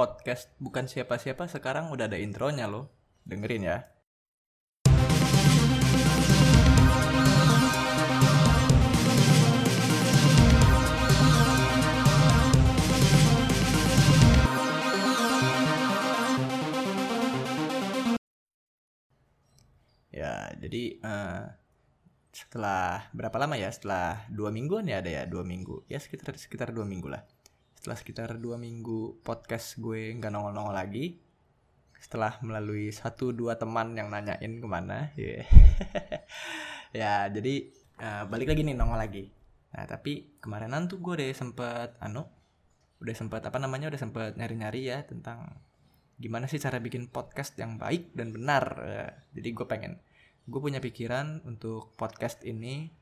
podcast bukan siapa-siapa sekarang udah ada intronya loh. Dengerin ya. Ya, jadi eh, setelah berapa lama ya? Setelah dua mingguan ya ada ya dua minggu. Ya sekitar sekitar dua minggu lah. Setelah sekitar dua minggu podcast gue nggak nongol-nongol lagi. Setelah melalui satu dua teman yang nanyain ke mana, yeah. ya jadi eh, balik lagi nih nongol lagi. Nah tapi kemarinan tuh gue udah sempet anu, udah sempet apa namanya udah sempet nyari-nyari ya tentang gimana sih cara bikin podcast yang baik dan benar. Eh, Jadi gue pengen, gue punya pikiran untuk podcast ini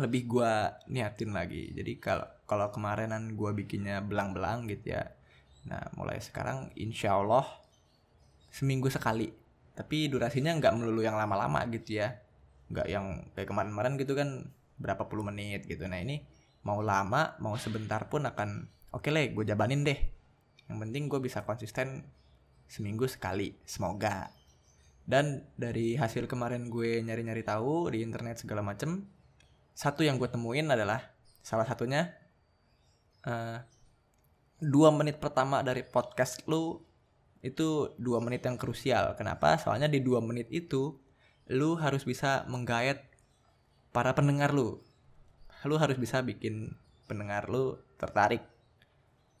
lebih gue niatin lagi. Jadi kalau kalau kemarinan gue bikinnya belang-belang gitu ya. Nah mulai sekarang insya Allah seminggu sekali. Tapi durasinya nggak melulu yang lama-lama gitu ya. Nggak yang kayak kemarin-kemarin gitu kan berapa puluh menit gitu. Nah ini mau lama mau sebentar pun akan oke lah gue jabanin deh. Yang penting gue bisa konsisten seminggu sekali semoga dan dari hasil kemarin gue nyari-nyari tahu di internet segala macem satu yang gue temuin adalah salah satunya eh, dua menit pertama dari podcast lu itu dua menit yang krusial. Kenapa? Soalnya di dua menit itu lu harus bisa menggayat para pendengar lu. Lu harus bisa bikin pendengar lu tertarik.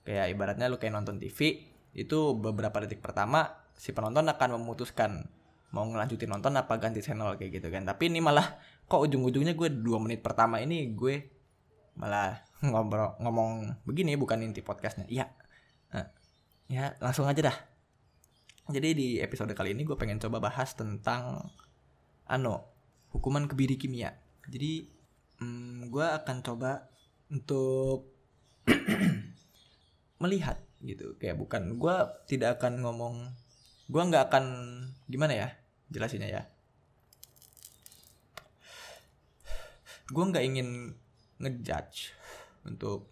Kayak ibaratnya lu kayak nonton TV itu beberapa detik pertama si penonton akan memutuskan mau ngelanjutin nonton apa ganti channel kayak gitu kan. Tapi ini malah kok ujung-ujungnya gue dua menit pertama ini gue malah ngobrol ngomong begini bukan inti podcastnya. Iya. Nah, ya langsung aja dah. Jadi di episode kali ini gue pengen coba bahas tentang ano hukuman kebiri kimia. Jadi hmm, gue akan coba untuk melihat gitu. Kayak bukan gue tidak akan ngomong gue nggak akan gimana ya jelasinnya ya gue nggak ingin ngejudge untuk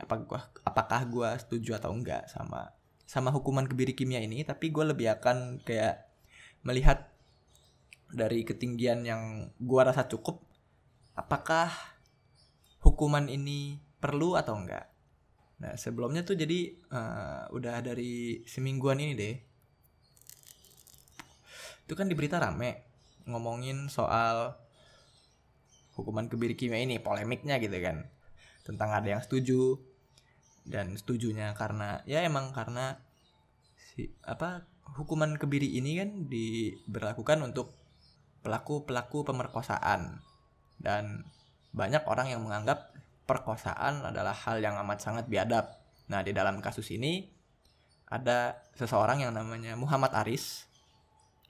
apa gua apakah gue setuju atau enggak sama sama hukuman kebiri kimia ini tapi gue lebih akan kayak melihat dari ketinggian yang gue rasa cukup apakah hukuman ini perlu atau enggak Nah sebelumnya tuh jadi eh, udah dari semingguan ini deh. Itu kan di berita rame ngomongin soal hukuman kebiri kimia ini polemiknya gitu kan. Tentang ada yang setuju dan setujunya karena ya emang karena si apa hukuman kebiri ini kan diberlakukan untuk pelaku-pelaku pemerkosaan dan banyak orang yang menganggap perkosaan adalah hal yang amat sangat biadab. Nah, di dalam kasus ini ada seseorang yang namanya Muhammad Aris.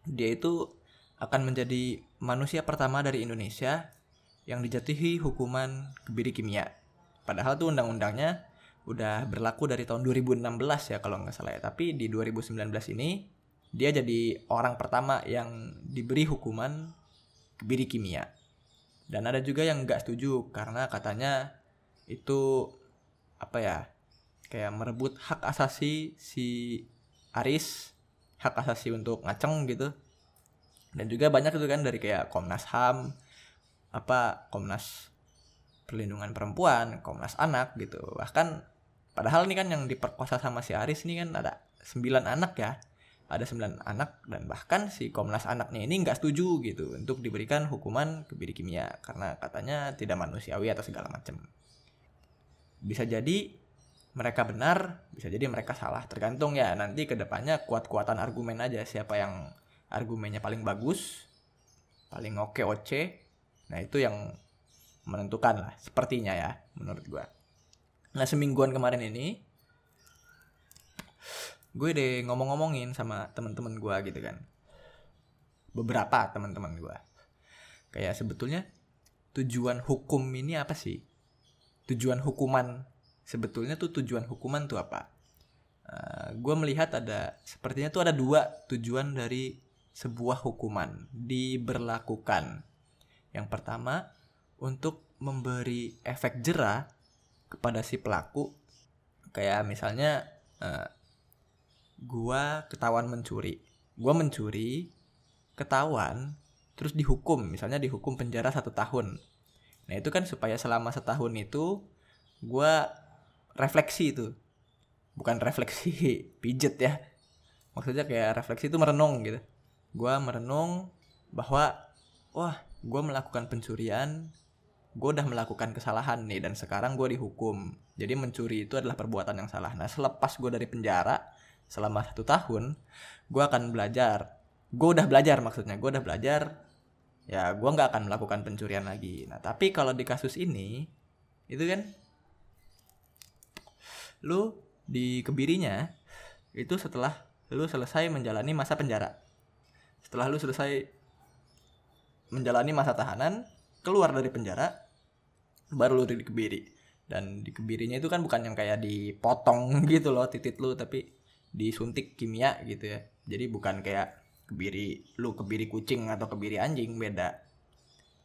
Dia itu akan menjadi manusia pertama dari Indonesia yang dijatuhi hukuman kebiri kimia. Padahal tuh undang-undangnya udah berlaku dari tahun 2016 ya kalau nggak salah ya. Tapi di 2019 ini dia jadi orang pertama yang diberi hukuman kebiri kimia. Dan ada juga yang nggak setuju karena katanya itu apa ya kayak merebut hak asasi si Aris hak asasi untuk ngaceng gitu dan juga banyak itu kan dari kayak Komnas HAM apa Komnas perlindungan perempuan Komnas anak gitu bahkan padahal ini kan yang diperkosa sama si Aris ini kan ada sembilan anak ya ada sembilan anak dan bahkan si Komnas anaknya ini nggak setuju gitu untuk diberikan hukuman kebiri kimia karena katanya tidak manusiawi atau segala macam bisa jadi mereka benar, bisa jadi mereka salah. Tergantung ya nanti ke depannya kuat-kuatan argumen aja siapa yang argumennya paling bagus, paling oke oce. Nah itu yang menentukan lah, sepertinya ya menurut gua. Nah semingguan kemarin ini, gue deh ngomong-ngomongin sama teman-teman gua gitu kan. Beberapa teman-teman gua. Kayak sebetulnya tujuan hukum ini apa sih? tujuan hukuman sebetulnya tuh tujuan hukuman tuh apa? Uh, gue melihat ada sepertinya tuh ada dua tujuan dari sebuah hukuman diberlakukan. Yang pertama untuk memberi efek jerah kepada si pelaku, kayak misalnya uh, gua ketahuan mencuri. Gua mencuri ketahuan terus dihukum. Misalnya dihukum penjara satu tahun. Nah itu kan supaya selama setahun itu gua refleksi itu. Bukan refleksi pijet ya. Maksudnya kayak refleksi itu merenung gitu. Gua merenung bahwa wah gua melakukan pencurian gue udah melakukan kesalahan nih dan sekarang gue dihukum. Jadi mencuri itu adalah perbuatan yang salah. Nah selepas gue dari penjara selama satu tahun gue akan belajar. Gue udah belajar maksudnya gue udah belajar ya gue nggak akan melakukan pencurian lagi. Nah tapi kalau di kasus ini itu kan lu di kebirinya itu setelah lu selesai menjalani masa penjara. Setelah lu selesai menjalani masa tahanan keluar dari penjara baru lu dikebiri. Dan dikebirinya itu kan bukan yang kayak dipotong gitu loh titit lu tapi disuntik kimia gitu ya. Jadi bukan kayak kebiri lu kebiri kucing atau kebiri anjing beda.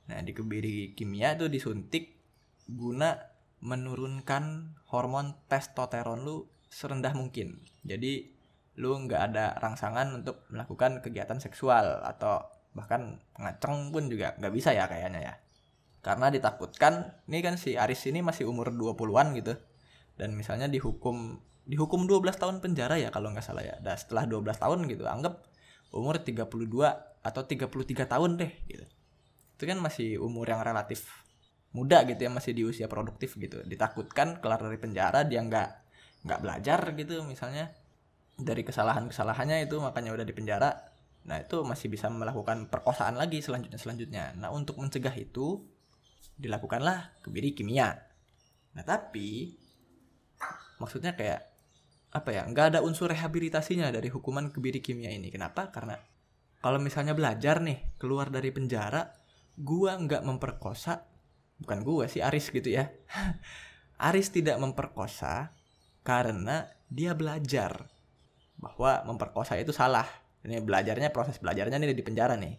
Nah di kebiri kimia itu disuntik guna menurunkan hormon testosteron lu serendah mungkin. Jadi lu nggak ada rangsangan untuk melakukan kegiatan seksual atau bahkan ngaceng pun juga nggak bisa ya kayaknya ya. Karena ditakutkan ini kan si Aris ini masih umur 20-an gitu. Dan misalnya dihukum dihukum 12 tahun penjara ya kalau nggak salah ya. Dan setelah 12 tahun gitu anggap umur 32 atau 33 tahun deh gitu. Itu kan masih umur yang relatif muda gitu ya masih di usia produktif gitu. Ditakutkan kelar dari penjara dia nggak nggak belajar gitu misalnya. Dari kesalahan kesalahannya itu makanya udah di penjara nah itu masih bisa melakukan perkosaan lagi selanjutnya selanjutnya nah untuk mencegah itu dilakukanlah kebiri kimia. Nah tapi maksudnya kayak apa ya nggak ada unsur rehabilitasinya dari hukuman kebiri kimia ini. Kenapa? Karena kalau misalnya belajar nih keluar dari penjara, gua nggak memperkosa, bukan gua sih Aris gitu ya. Aris tidak memperkosa karena dia belajar bahwa memperkosa itu salah. Ini belajarnya proses belajarnya nih di penjara nih.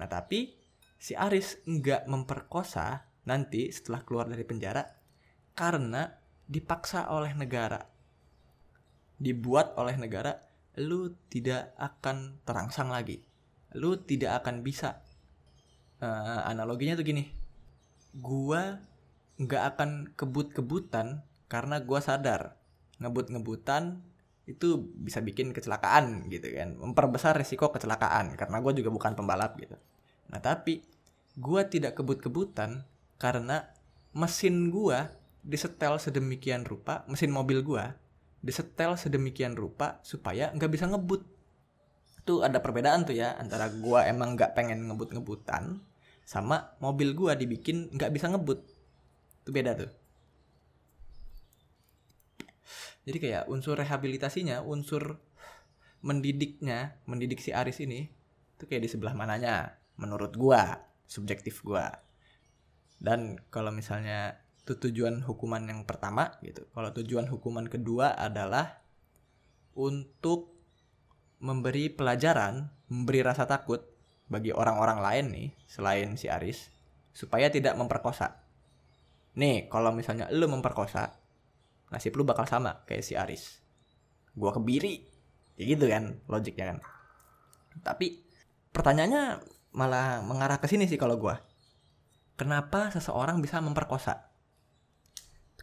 Nah tapi si Aris nggak memperkosa nanti setelah keluar dari penjara karena dipaksa oleh negara. Dibuat oleh negara, lu tidak akan terangsang lagi. Lu tidak akan bisa. Uh, analoginya tuh gini. Gua nggak akan kebut-kebutan karena gua sadar ngebut-ngebutan itu bisa bikin kecelakaan gitu kan memperbesar risiko kecelakaan karena gue juga bukan pembalap gitu nah tapi gua tidak kebut-kebutan karena mesin gua disetel sedemikian rupa, mesin mobil gua disetel sedemikian rupa supaya nggak bisa ngebut. Tuh ada perbedaan tuh ya antara gua emang nggak pengen ngebut-ngebutan sama mobil gua dibikin nggak bisa ngebut. Itu beda tuh. Jadi kayak unsur rehabilitasinya, unsur mendidiknya, mendidik si Aris ini itu kayak di sebelah mananya menurut gua subjektif gue dan kalau misalnya itu tujuan hukuman yang pertama gitu. Kalau tujuan hukuman kedua adalah untuk memberi pelajaran memberi rasa takut bagi orang-orang lain nih selain si Aris supaya tidak memperkosa. Nih kalau misalnya lu memperkosa nasib lu bakal sama kayak si Aris gua kebiri ya gitu kan logiknya kan tapi pertanyaannya malah mengarah ke sini sih kalau gue. Kenapa seseorang bisa memperkosa?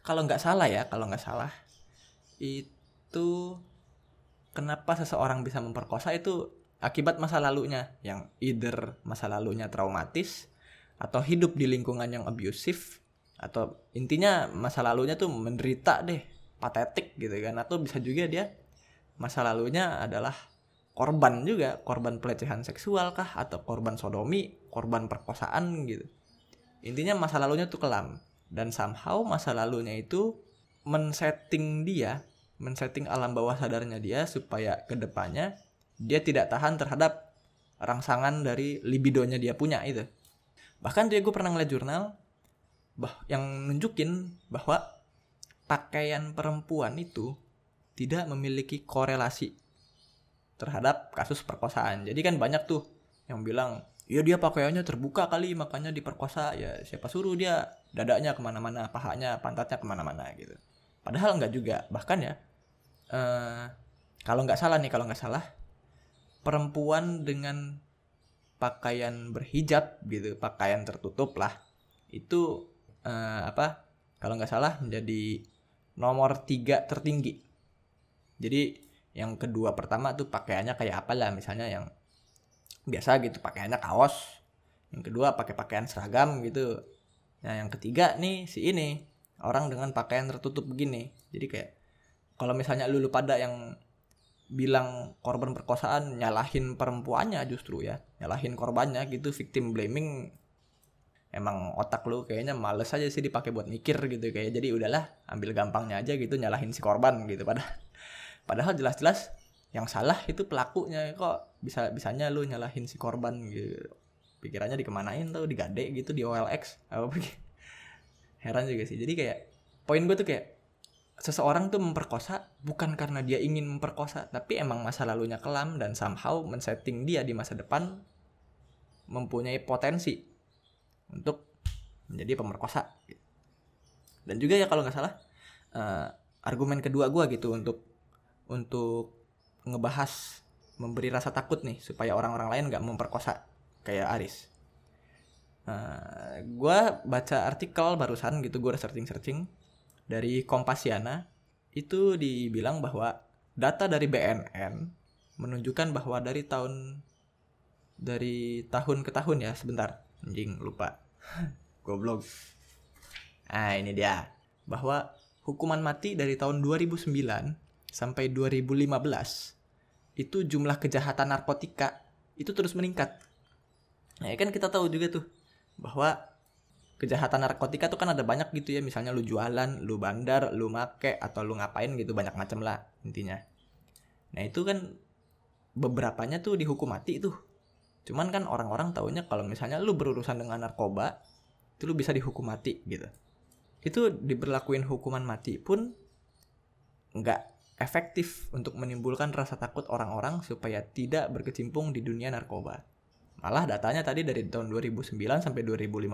Kalau nggak salah ya, kalau nggak salah itu kenapa seseorang bisa memperkosa itu akibat masa lalunya yang either masa lalunya traumatis atau hidup di lingkungan yang abusif atau intinya masa lalunya tuh menderita deh patetik gitu kan. Atau bisa juga dia masa lalunya adalah korban juga. Korban pelecehan seksual kah? Atau korban sodomi korban perkosaan gitu. Intinya masa lalunya tuh kelam. Dan somehow masa lalunya itu men-setting dia men-setting alam bawah sadarnya dia supaya ke depannya dia tidak tahan terhadap rangsangan dari libidonya dia punya itu. Bahkan dia gue pernah ngeliat jurnal bah yang nunjukin bahwa pakaian perempuan itu tidak memiliki korelasi terhadap kasus perkosaan. Jadi kan banyak tuh yang bilang, ya dia pakaiannya terbuka kali makanya diperkosa. Ya siapa suruh dia dadanya ke mana-mana, pahanya, pantatnya ke mana-mana gitu. Padahal nggak juga. Bahkan ya, uh, kalau nggak salah nih kalau nggak salah perempuan dengan pakaian berhijab gitu pakaian tertutup lah itu uh, apa kalau nggak salah menjadi nomor tiga tertinggi. Jadi yang kedua pertama tuh pakaiannya kayak apa lah misalnya yang biasa gitu pakaiannya kaos. Yang kedua pakai pakaian seragam gitu. Nah yang ketiga nih si ini orang dengan pakaian tertutup begini. Jadi kayak kalau misalnya lu, lu pada yang bilang korban perkosaan nyalahin perempuannya justru ya nyalahin korbannya gitu victim blaming emang otak lu kayaknya males aja sih dipakai buat mikir gitu kayak jadi udahlah ambil gampangnya aja gitu nyalahin si korban gitu. Pada padahal jelas-jelas yang salah itu pelakunya. Kok bisa bisanya lu nyalahin si korban gitu? Pikirannya dikemanain tuh? Digade gitu? Di OLX apa begitu heran juga sih. Jadi kayak poin gue tuh kayak seseorang tuh memperkosa bukan karena dia ingin memperkosa tapi emang masa lalunya kelam dan somehow men-setting dia di masa depan mempunyai potensi untuk menjadi pemerkosa. Dan juga ya kalau nggak salah uh, argumen kedua gue gitu untuk untuk ngebahas memberi rasa takut nih supaya orang-orang lain nggak memperkosa kayak Aris. Uh, eh, gue baca artikel barusan gitu gue searching searching dari Kompasiana. Itu dibilang bahwa data dari BNN menunjukkan bahwa dari tahun dari tahun ke tahun ya sebentar anjing lupa goblok. Ah ini dia. Bahwa hukuman mati dari tahun 2009 sampai 2015 itu jumlah kejahatan narkotika itu terus meningkat. Nah ya kan kita tahu juga tuh bahwa kejahatan narkotika tuh kan ada banyak gitu ya. Misalnya lu jualan lu bandar lu make atau lu ngapain gitu banyak macam lah intinya. Nah itu kan beberapanya tuh dihukum mati tuh cuman kan orang-orang taunya kalau misalnya lu berurusan dengan narkoba itu lu bisa dihukum mati gitu. Itu diberlakuin hukuman mati pun nggak efektif untuk menimbulkan rasa takut orang-orang supaya tidak berkecimpung di dunia narkoba. Malah datanya tadi dari tahun 2009 sampai 2015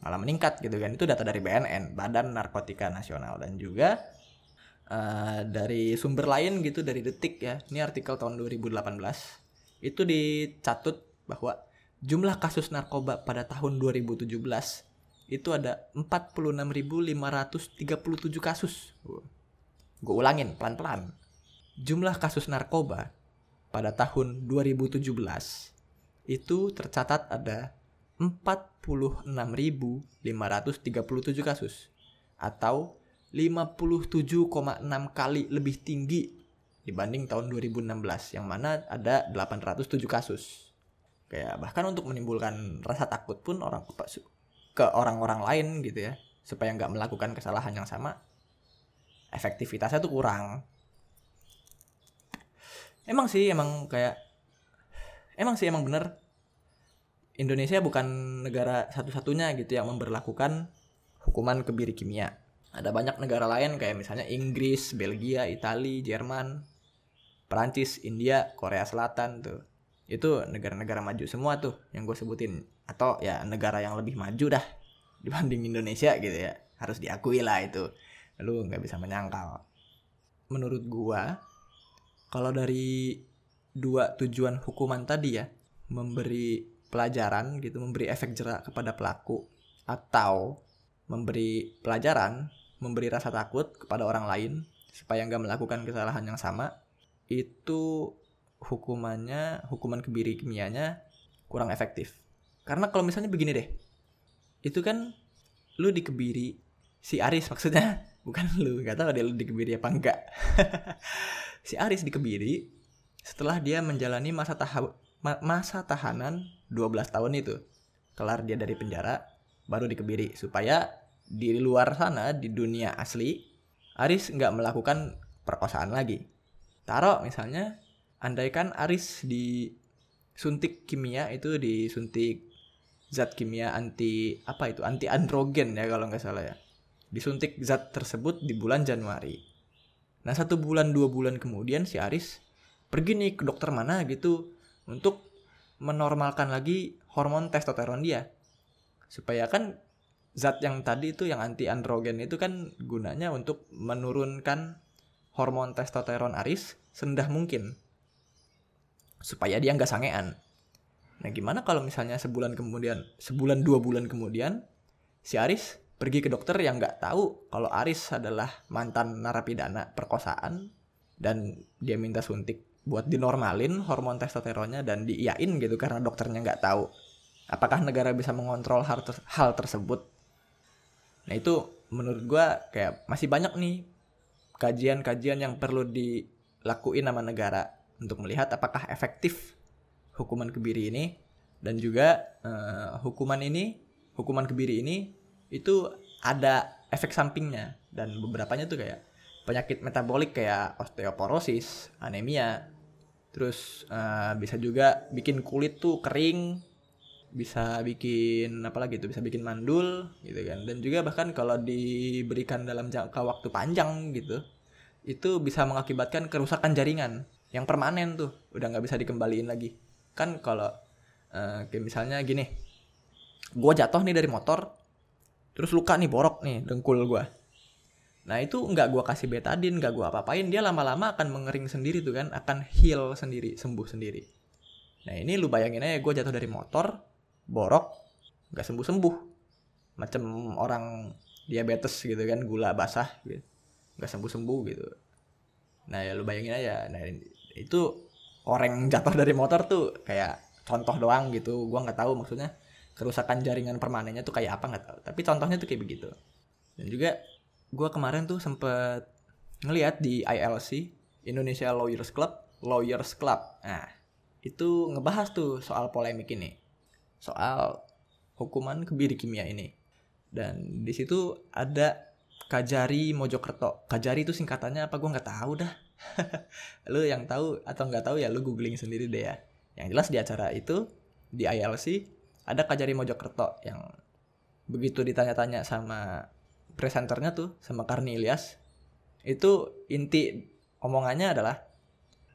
malah meningkat gitu kan. Itu data dari BNN Badan Narkotika Nasional. Dan juga uh, dari sumber lain gitu dari detik ya. Ini artikel tahun 2018 itu dicatut bahwa jumlah kasus narkoba pada tahun 2017 itu ada 46.537 kasus. Gue ulangin pelan-pelan. Jumlah kasus narkoba pada tahun 2017 itu tercatat ada 46.537 kasus atau 57,6 kali lebih tinggi dibanding tahun 2016 yang mana ada 807 kasus. Kayak bahkan untuk menimbulkan rasa takut pun orang ke orang-orang lain gitu ya supaya nggak melakukan kesalahan yang sama efektivitasnya tuh kurang. Emang sih emang kayak emang sih emang bener Indonesia bukan negara satu-satunya gitu yang memperlakukan hukuman kebiri kimia. Ada banyak negara lain kayak misalnya Inggris, Belgia, Italia, Jerman, Perancis, India, Korea Selatan tuh. Itu negara-negara maju semua tuh yang gue sebutin. Atau ya negara yang lebih maju dah dibanding Indonesia gitu ya. Harus diakui lah itu. Lu nggak bisa menyangkal. Menurut gua, kalau dari dua tujuan hukuman tadi ya, memberi pelajaran gitu memberi efek jerak kepada pelaku atau memberi pelajaran memberi rasa takut kepada orang lain supaya nggak melakukan kesalahan yang sama itu hukumannya hukuman kebiri kimianya kurang efektif. Karena kalau misalnya begini deh itu kan lu dikebiri si Aris maksudnya bukan lu nggak tahu dia lu dikebiri apa enggak si Aris dikebiri setelah dia menjalani masa tahap masa tahanan 12 tahun itu. Kelar dia dari penjara baru dikebiri supaya di luar sana di dunia asli Aris nggak melakukan perkosaan lagi taruh misalnya andaikan Aris disuntik kimia itu disuntik zat kimia anti apa itu anti androgen ya kalau nggak salah ya. Disuntik zat tersebut di bulan Januari. Nah satu bulan dua bulan kemudian si Aris pergi nih ke dokter mana gitu untuk menormalkan lagi hormon testosteron dia. Supaya kan zat yang tadi itu yang anti androgen itu kan gunanya untuk menurunkan hormon testosteron Aris sendah mungkin. Supaya dia nggak sangean. Nah gimana kalau misalnya sebulan kemudian, sebulan dua bulan kemudian si Aris pergi ke dokter yang nggak tahu kalau Aris adalah mantan narapidana perkosaan dan dia minta suntik buat dinormalin hormon testosteronnya dan diiyain gitu karena dokternya nggak tahu. Apakah negara bisa mengontrol hal, hal tersebut? Nah itu menurut gue kayak masih banyak nih kajian-kajian yang perlu dilakuin sama negara untuk melihat apakah efektif hukuman kebiri ini dan juga uh, hukuman ini hukuman kebiri ini itu ada efek sampingnya dan beberapanya tuh kayak penyakit metabolik kayak osteoporosis, anemia, terus uh, bisa juga bikin kulit tuh kering, bisa bikin apa lagi tuh bisa bikin mandul gitu kan. Dan juga bahkan kalau diberikan dalam jangka waktu panjang gitu itu bisa mengakibatkan kerusakan jaringan yang permanen tuh. Udah nggak bisa dikembaliin lagi. Kan kalau uh, kayak misalnya gini gue jatuh nih dari motor terus luka nih borok nih dengkul gue Nah itu nggak gue kasih betadin, nggak gue apa-apain, dia lama-lama akan mengering sendiri tuh kan, akan heal sendiri, sembuh sendiri. Nah ini lu bayangin aja gue jatuh dari motor, borok, nggak sembuh-sembuh. Macam orang diabetes gitu kan, gula basah gitu. Nggak sembuh-sembuh gitu. Nah ya lu bayangin aja, nah itu orang jatuh dari motor tuh kayak contoh doang gitu, gue nggak tahu maksudnya kerusakan jaringan permanennya tuh kayak apa nggak tahu. Tapi contohnya tuh kayak begitu. Dan juga gue kemarin tuh sempet ngeliat di ILC Indonesia Lawyers Club Lawyers Club nah itu ngebahas tuh soal polemik ini soal hukuman kebiri kimia ini. Dan di situ ada Kajari Mojokerto. Kajari itu singkatannya apa? Gue nggak tahu dah. Lu yang tahu atau nggak tahu ya lu googling sendiri deh ya. Yang jelas di acara itu di ILC ada Kajari Mojokerto yang begitu ditanya-tanya sama presenternya tuh sama Karni Ilyas itu inti omongannya adalah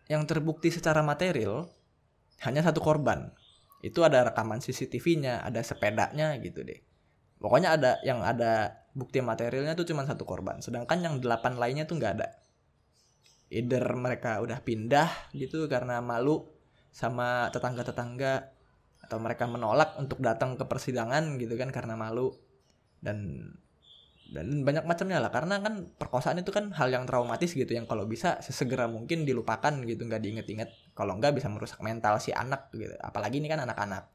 yang terbukti secara material hanya satu korban. Itu ada rekaman CCTV-nya, ada sepedanya gitu deh. Pokoknya ada yang ada bukti materialnya tuh cuma satu korban. Sedangkan yang delapan lainnya tuh nggak ada. Either mereka udah pindah gitu karena malu sama tetangga-tetangga atau mereka menolak untuk datang ke persidangan gitu kan karena malu dan dan banyak macamnya lah karena kan perkosaan itu kan hal yang traumatis gitu yang kalau bisa sesegera mungkin dilupakan gitu nggak diinget-inget. Kalau nggak bisa merusak mental si anak gitu. Apalagi ini kan anak-anak.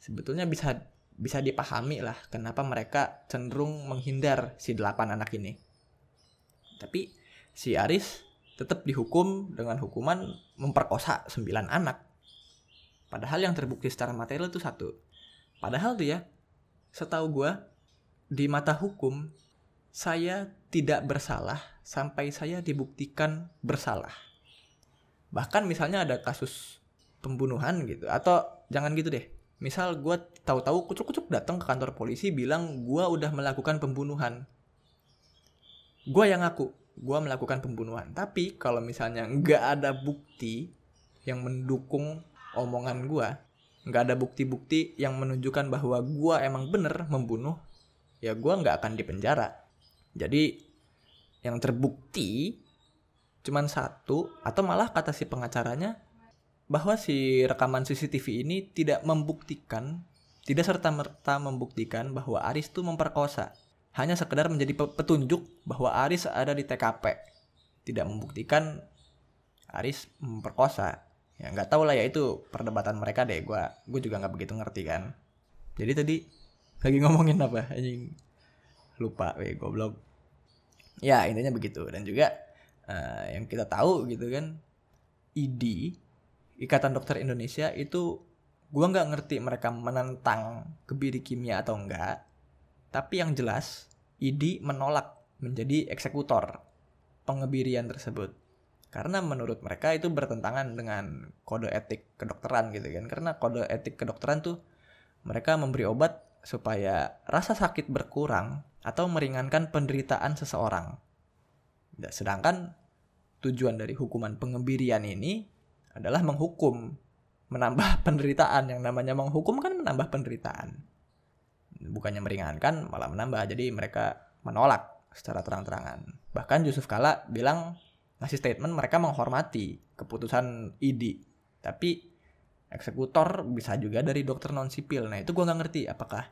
Sebetulnya bisa bisa dipahami lah kenapa mereka cenderung menghindar si delapan anak ini. Tapi si Aris tetap dihukum dengan hukuman memperkosa sembilan anak. Padahal yang terbukti secara material itu satu. Padahal tuh ya setahu gue di mata hukum saya tidak bersalah sampai saya dibuktikan bersalah. Bahkan misalnya ada kasus pembunuhan gitu atau jangan gitu deh. Misal gue tahu-tahu kucuk-kucuk datang ke kantor polisi bilang gue udah melakukan pembunuhan. Gue yang ngaku gue melakukan pembunuhan. Tapi kalau misalnya nggak ada bukti yang mendukung omongan gue, nggak ada bukti-bukti yang menunjukkan bahwa gue emang bener membunuh, ya gue nggak akan dipenjara jadi yang terbukti cuman satu atau malah kata si pengacaranya bahwa si rekaman CCTV ini tidak membuktikan tidak serta-merta membuktikan bahwa Aris itu memperkosa. Hanya sekedar menjadi petunjuk bahwa Aris ada di TKP. Tidak membuktikan Aris memperkosa. Ya nggak tahu lah ya itu perdebatan mereka deh. Gua gue juga nggak begitu ngerti kan. Jadi tadi lagi ngomongin apa? Lupa weh goblok. Ya intinya begitu. Dan juga uh, yang kita tahu gitu kan ID Ikatan Dokter Indonesia itu gua nggak ngerti mereka menentang kebiri kimia atau enggak tapi yang jelas ID menolak menjadi eksekutor pengebirian tersebut. Karena menurut mereka itu bertentangan dengan kode etik kedokteran gitu kan. Karena kode etik kedokteran tuh mereka memberi obat supaya rasa sakit berkurang atau meringankan penderitaan seseorang. Sedangkan tujuan dari hukuman pengebirian ini adalah menghukum, menambah penderitaan. Yang namanya menghukum kan menambah penderitaan. Bukannya meringankan, malah menambah. Jadi mereka menolak secara terang-terangan. Bahkan Yusuf Kala bilang ngasih statement mereka menghormati keputusan ID tapi eksekutor bisa juga dari dokter non sipil nah itu gue nggak ngerti apakah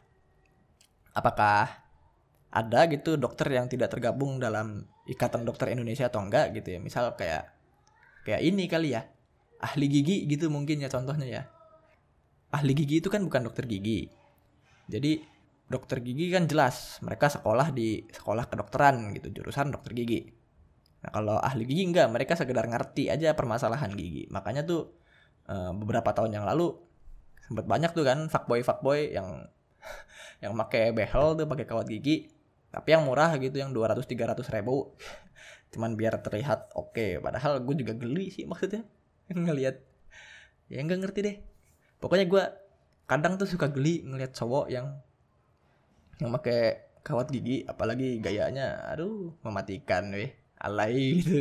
apakah ada gitu dokter yang tidak tergabung dalam ikatan dokter Indonesia atau enggak gitu ya. Misal kayak kayak ini kali ya. Ahli gigi gitu mungkin ya contohnya ya. Ahli gigi itu kan bukan dokter gigi. Jadi dokter gigi kan jelas mereka sekolah di sekolah kedokteran gitu jurusan dokter gigi. Nah kalau ahli gigi enggak, mereka sekedar ngerti aja permasalahan gigi. Makanya tuh uh, beberapa tahun yang lalu sempat banyak tuh kan fuckboy fuckboy yang yang pakai behel tuh pakai kawat gigi, tapi yang murah gitu yang 200 300 ribu. Cuman biar terlihat oke, okay. padahal gue juga geli sih maksudnya. Ngelihat. Ya enggak ngerti deh. Pokoknya gue kadang tuh suka geli ngelihat cowok yang yang pakai kawat gigi apalagi gayanya. Aduh mematikan weh. Alay gitu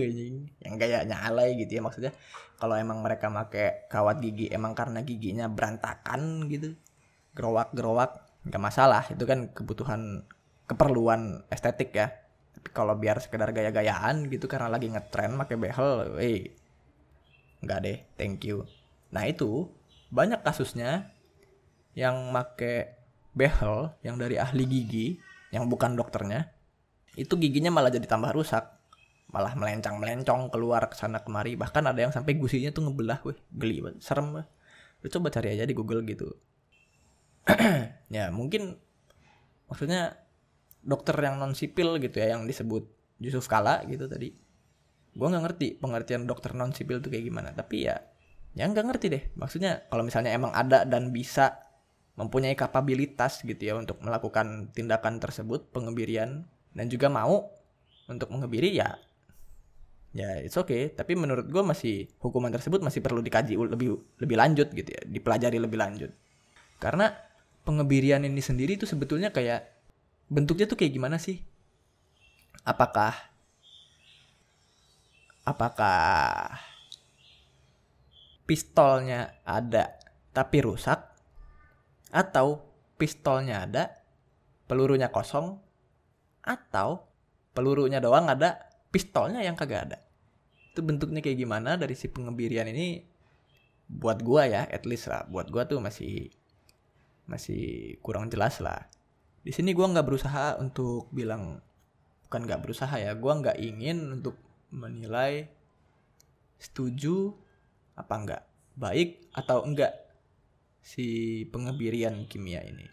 yang gayanya alay gitu ya maksudnya. Kalau emang mereka make kawat gigi emang karena giginya berantakan gitu. Gerowak gerowak nggak masalah. Itu kan kebutuhan keperluan estetik ya. Tapi kalau biar sekedar gaya-gayaan gitu karena lagi ngetren make behel eh nggak deh thank you. Nah itu banyak kasusnya yang make behel yang dari ahli gigi yang bukan dokternya itu giginya malah jadi tambah rusak. Malah melencang melencong keluar ke sana kemari. Bahkan ada yang sampai gusinya tuh ngebelah weh geli banget serem weh lu coba cari aja di Google gitu. Ya mungkin maksudnya dokter yang non sipil gitu ya yang disebut Yusuf Kala gitu tadi. Gue nggak ngerti pengertian dokter non sipil tuh kayak gimana. Tapi ya ya nggak ngerti deh. Maksudnya kalau misalnya emang ada dan bisa mempunyai kapabilitas gitu ya untuk melakukan tindakan tersebut pengebirian dan juga mau untuk mengebiri ya ya it's okay. Tapi menurut gue masih hukuman tersebut masih perlu dikaji lebih lebih lanjut gitu ya dipelajari lebih lanjut. Karena pengebirian ini sendiri itu sebetulnya kayak bentuknya tuh kayak gimana sih? Apakah apakah pistolnya ada tapi rusak? Atau pistolnya ada pelurunya kosong? Atau pelurunya doang ada pistolnya yang kagak ada? Itu bentuknya kayak gimana dari si pengebirian ini? Buat gua ya at least lah. Buat gua tuh masih masih kurang jelas lah di sini gua nggak berusaha untuk bilang bukan nggak berusaha ya gua nggak ingin untuk menilai setuju apa enggak baik atau enggak si pengebirian kimia ini.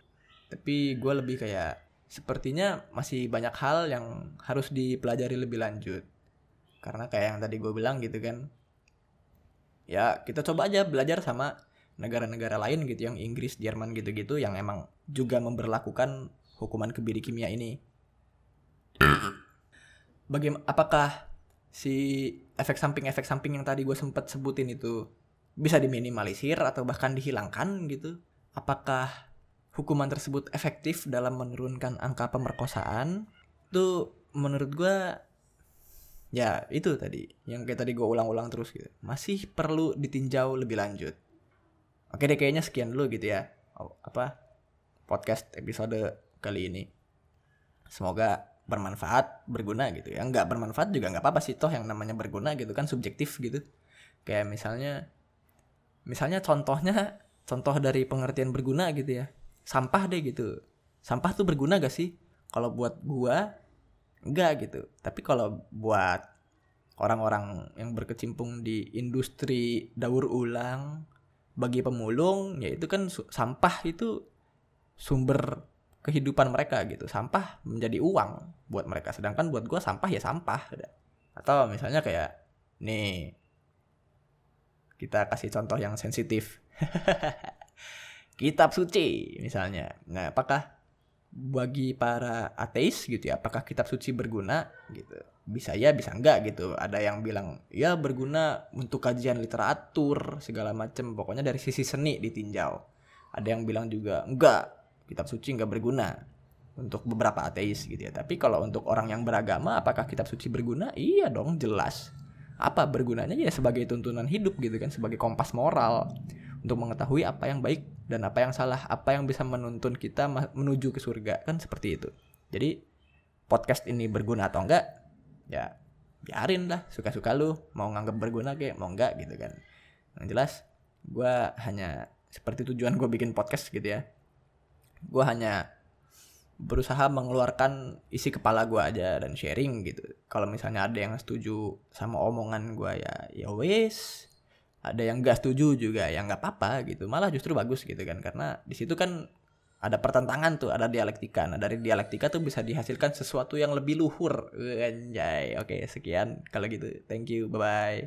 Tapi gue lebih kayak sepertinya masih banyak hal yang harus dipelajari lebih lanjut. Karena kayak yang tadi gue bilang gitu kan ya kita coba aja belajar sama negara-negara lain gitu yang Inggris Jerman gitu-gitu yang emang juga memperlakukan hukuman kebiri kimia ini. Bagaimana apakah si efek samping efek samping yang tadi gue sempat sebutin itu bisa diminimalisir atau bahkan dihilangkan gitu? Apakah hukuman tersebut efektif dalam menurunkan angka pemerkosaan? Itu menurut gue ya itu tadi yang kayak tadi gue ulang-ulang terus gitu. Masih perlu ditinjau lebih lanjut. Oke deh kayaknya sekian dulu gitu ya. Oh, apa? Podcast episode kali ini. Semoga bermanfaat berguna gitu ya. Nggak bermanfaat juga nggak apa-apa sih toh yang namanya berguna gitu kan subjektif gitu. Kayak misalnya misalnya contohnya contoh dari pengertian berguna gitu ya. Sampah deh gitu. Sampah tuh berguna gak sih? Kalau buat gua enggak gitu. Tapi kalau buat orang-orang yang berkecimpung di industri daur ulang bagi pemulung ya itu kan sampah itu sumber kehidupan mereka gitu. Sampah menjadi uang buat mereka. Sedangkan buat gue sampah ya sampah. Atau misalnya kayak nih kita kasih contoh yang sensitif. Kitab suci misalnya. Nah apakah bagi para ateis gitu ya apakah kitab suci berguna gitu? Bisa ya bisa enggak gitu. Ada yang bilang ya berguna untuk kajian literatur segala macem. Pokoknya dari sisi seni ditinjau. Ada yang bilang juga enggak kitab suci enggak berguna untuk beberapa ateis gitu ya. Tapi kalau untuk orang yang beragama apakah kitab suci berguna? Iya dong jelas. Apa bergunanya? Ya sebagai tuntunan hidup gitu kan sebagai kompas moral untuk mengetahui apa yang baik dan apa yang salah, apa yang bisa menuntun kita menuju ke surga kan seperti itu. Jadi podcast ini berguna atau enggak? Ya biarin lah suka-suka lu mau nganggap berguna kayak mau enggak gitu kan. Yang jelas gue hanya seperti tujuan gue bikin podcast gitu ya gue hanya berusaha mengeluarkan isi kepala gue aja dan sharing gitu kalau misalnya ada yang setuju sama omongan gue ya ya wes ada yang gak setuju juga ya nggak apa-apa gitu malah justru bagus gitu kan karena di situ kan ada pertentangan tuh, ada dialektika. Nah, dari dialektika tuh bisa dihasilkan sesuatu yang lebih luhur. Anjay. Oke, sekian kalau gitu. Thank you. Bye bye.